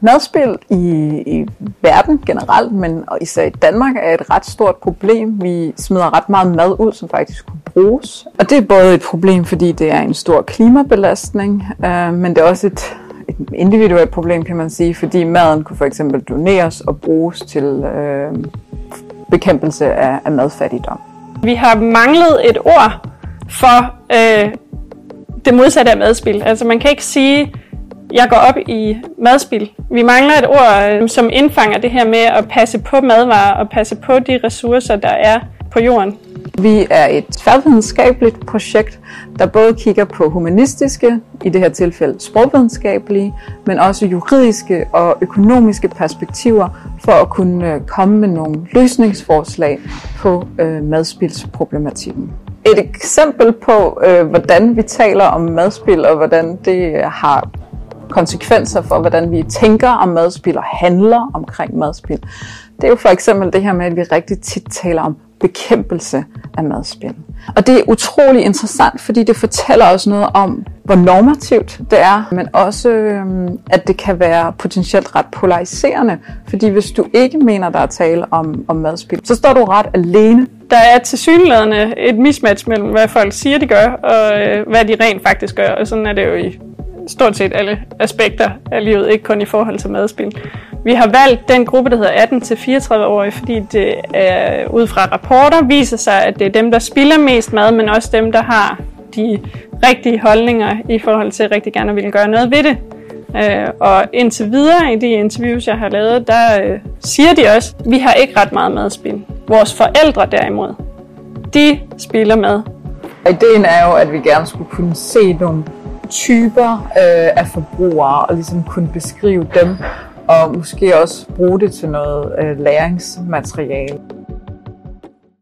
Madspil i, i verden generelt, men især i Danmark er et ret stort problem. Vi smider ret meget mad ud, som faktisk kunne bruges. Og det er både et problem, fordi det er en stor klimabelastning, øh, men det er også et, et individuelt problem, kan man sige, fordi maden kunne for eksempel doneres og bruges til øh, bekæmpelse af, af madfattigdom. Vi har manglet et ord for øh, det modsatte af madspil. Altså man kan ikke sige, jeg går op i madspil. Vi mangler et ord, øhm, som indfanger det her med at passe på madvarer og passe på de ressourcer, der er på jorden. Vi er et tværvidenskabeligt projekt, der både kigger på humanistiske, i det her tilfælde sprogvidenskabelige, men også juridiske og økonomiske perspektiver for at kunne øh, komme med nogle løsningsforslag på øh, madspilsproblematikken. Et eksempel på, øh, hvordan vi taler om madspil og hvordan det øh, har konsekvenser for, hvordan vi tænker om madspil og handler omkring madspil. Det er jo for eksempel det her med, at vi rigtig tit taler om bekæmpelse af madspil. Og det er utrolig interessant, fordi det fortæller os noget om, hvor normativt det er, men også, øhm, at det kan være potentielt ret polariserende. Fordi hvis du ikke mener, der er tale om, om madspil, så står du ret alene. Der er til tilsyneladende et mismatch mellem, hvad folk siger, de gør, og øh, hvad de rent faktisk gør. Og sådan er det jo i stort set alle aspekter af livet, ikke kun i forhold til madspil. Vi har valgt den gruppe, der hedder 18-34-årige, fordi det er, ud fra rapporter viser sig, at det er dem, der spilder mest mad, men også dem, der har de rigtige holdninger i forhold til at rigtig gerne vil gøre noget ved det. Øh, og indtil videre i de interviews, jeg har lavet, der øh, siger de også, at vi har ikke ret meget madspil. Vores forældre derimod, de spiller mad. Ideen er jo, at vi gerne skulle kunne se nogle typer øh, af forbrugere og ligesom kunne beskrive dem og måske også bruge det til noget øh, læringsmateriale.